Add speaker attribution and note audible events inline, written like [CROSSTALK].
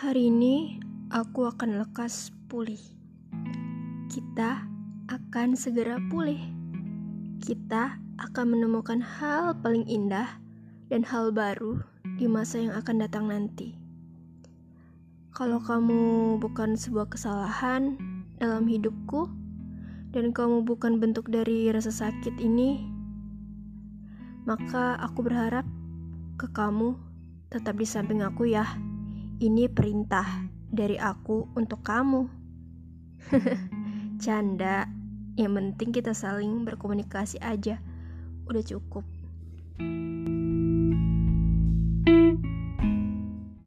Speaker 1: Hari ini aku akan lekas pulih. Kita akan segera pulih. Kita akan menemukan hal paling indah dan hal baru di masa yang akan datang nanti. Kalau kamu bukan sebuah kesalahan dalam hidupku, dan kamu bukan bentuk dari rasa sakit ini, maka aku berharap ke kamu tetap di samping aku ya. Ini perintah dari aku untuk kamu. [LAUGHS] Canda. Yang penting kita saling berkomunikasi aja. Udah cukup.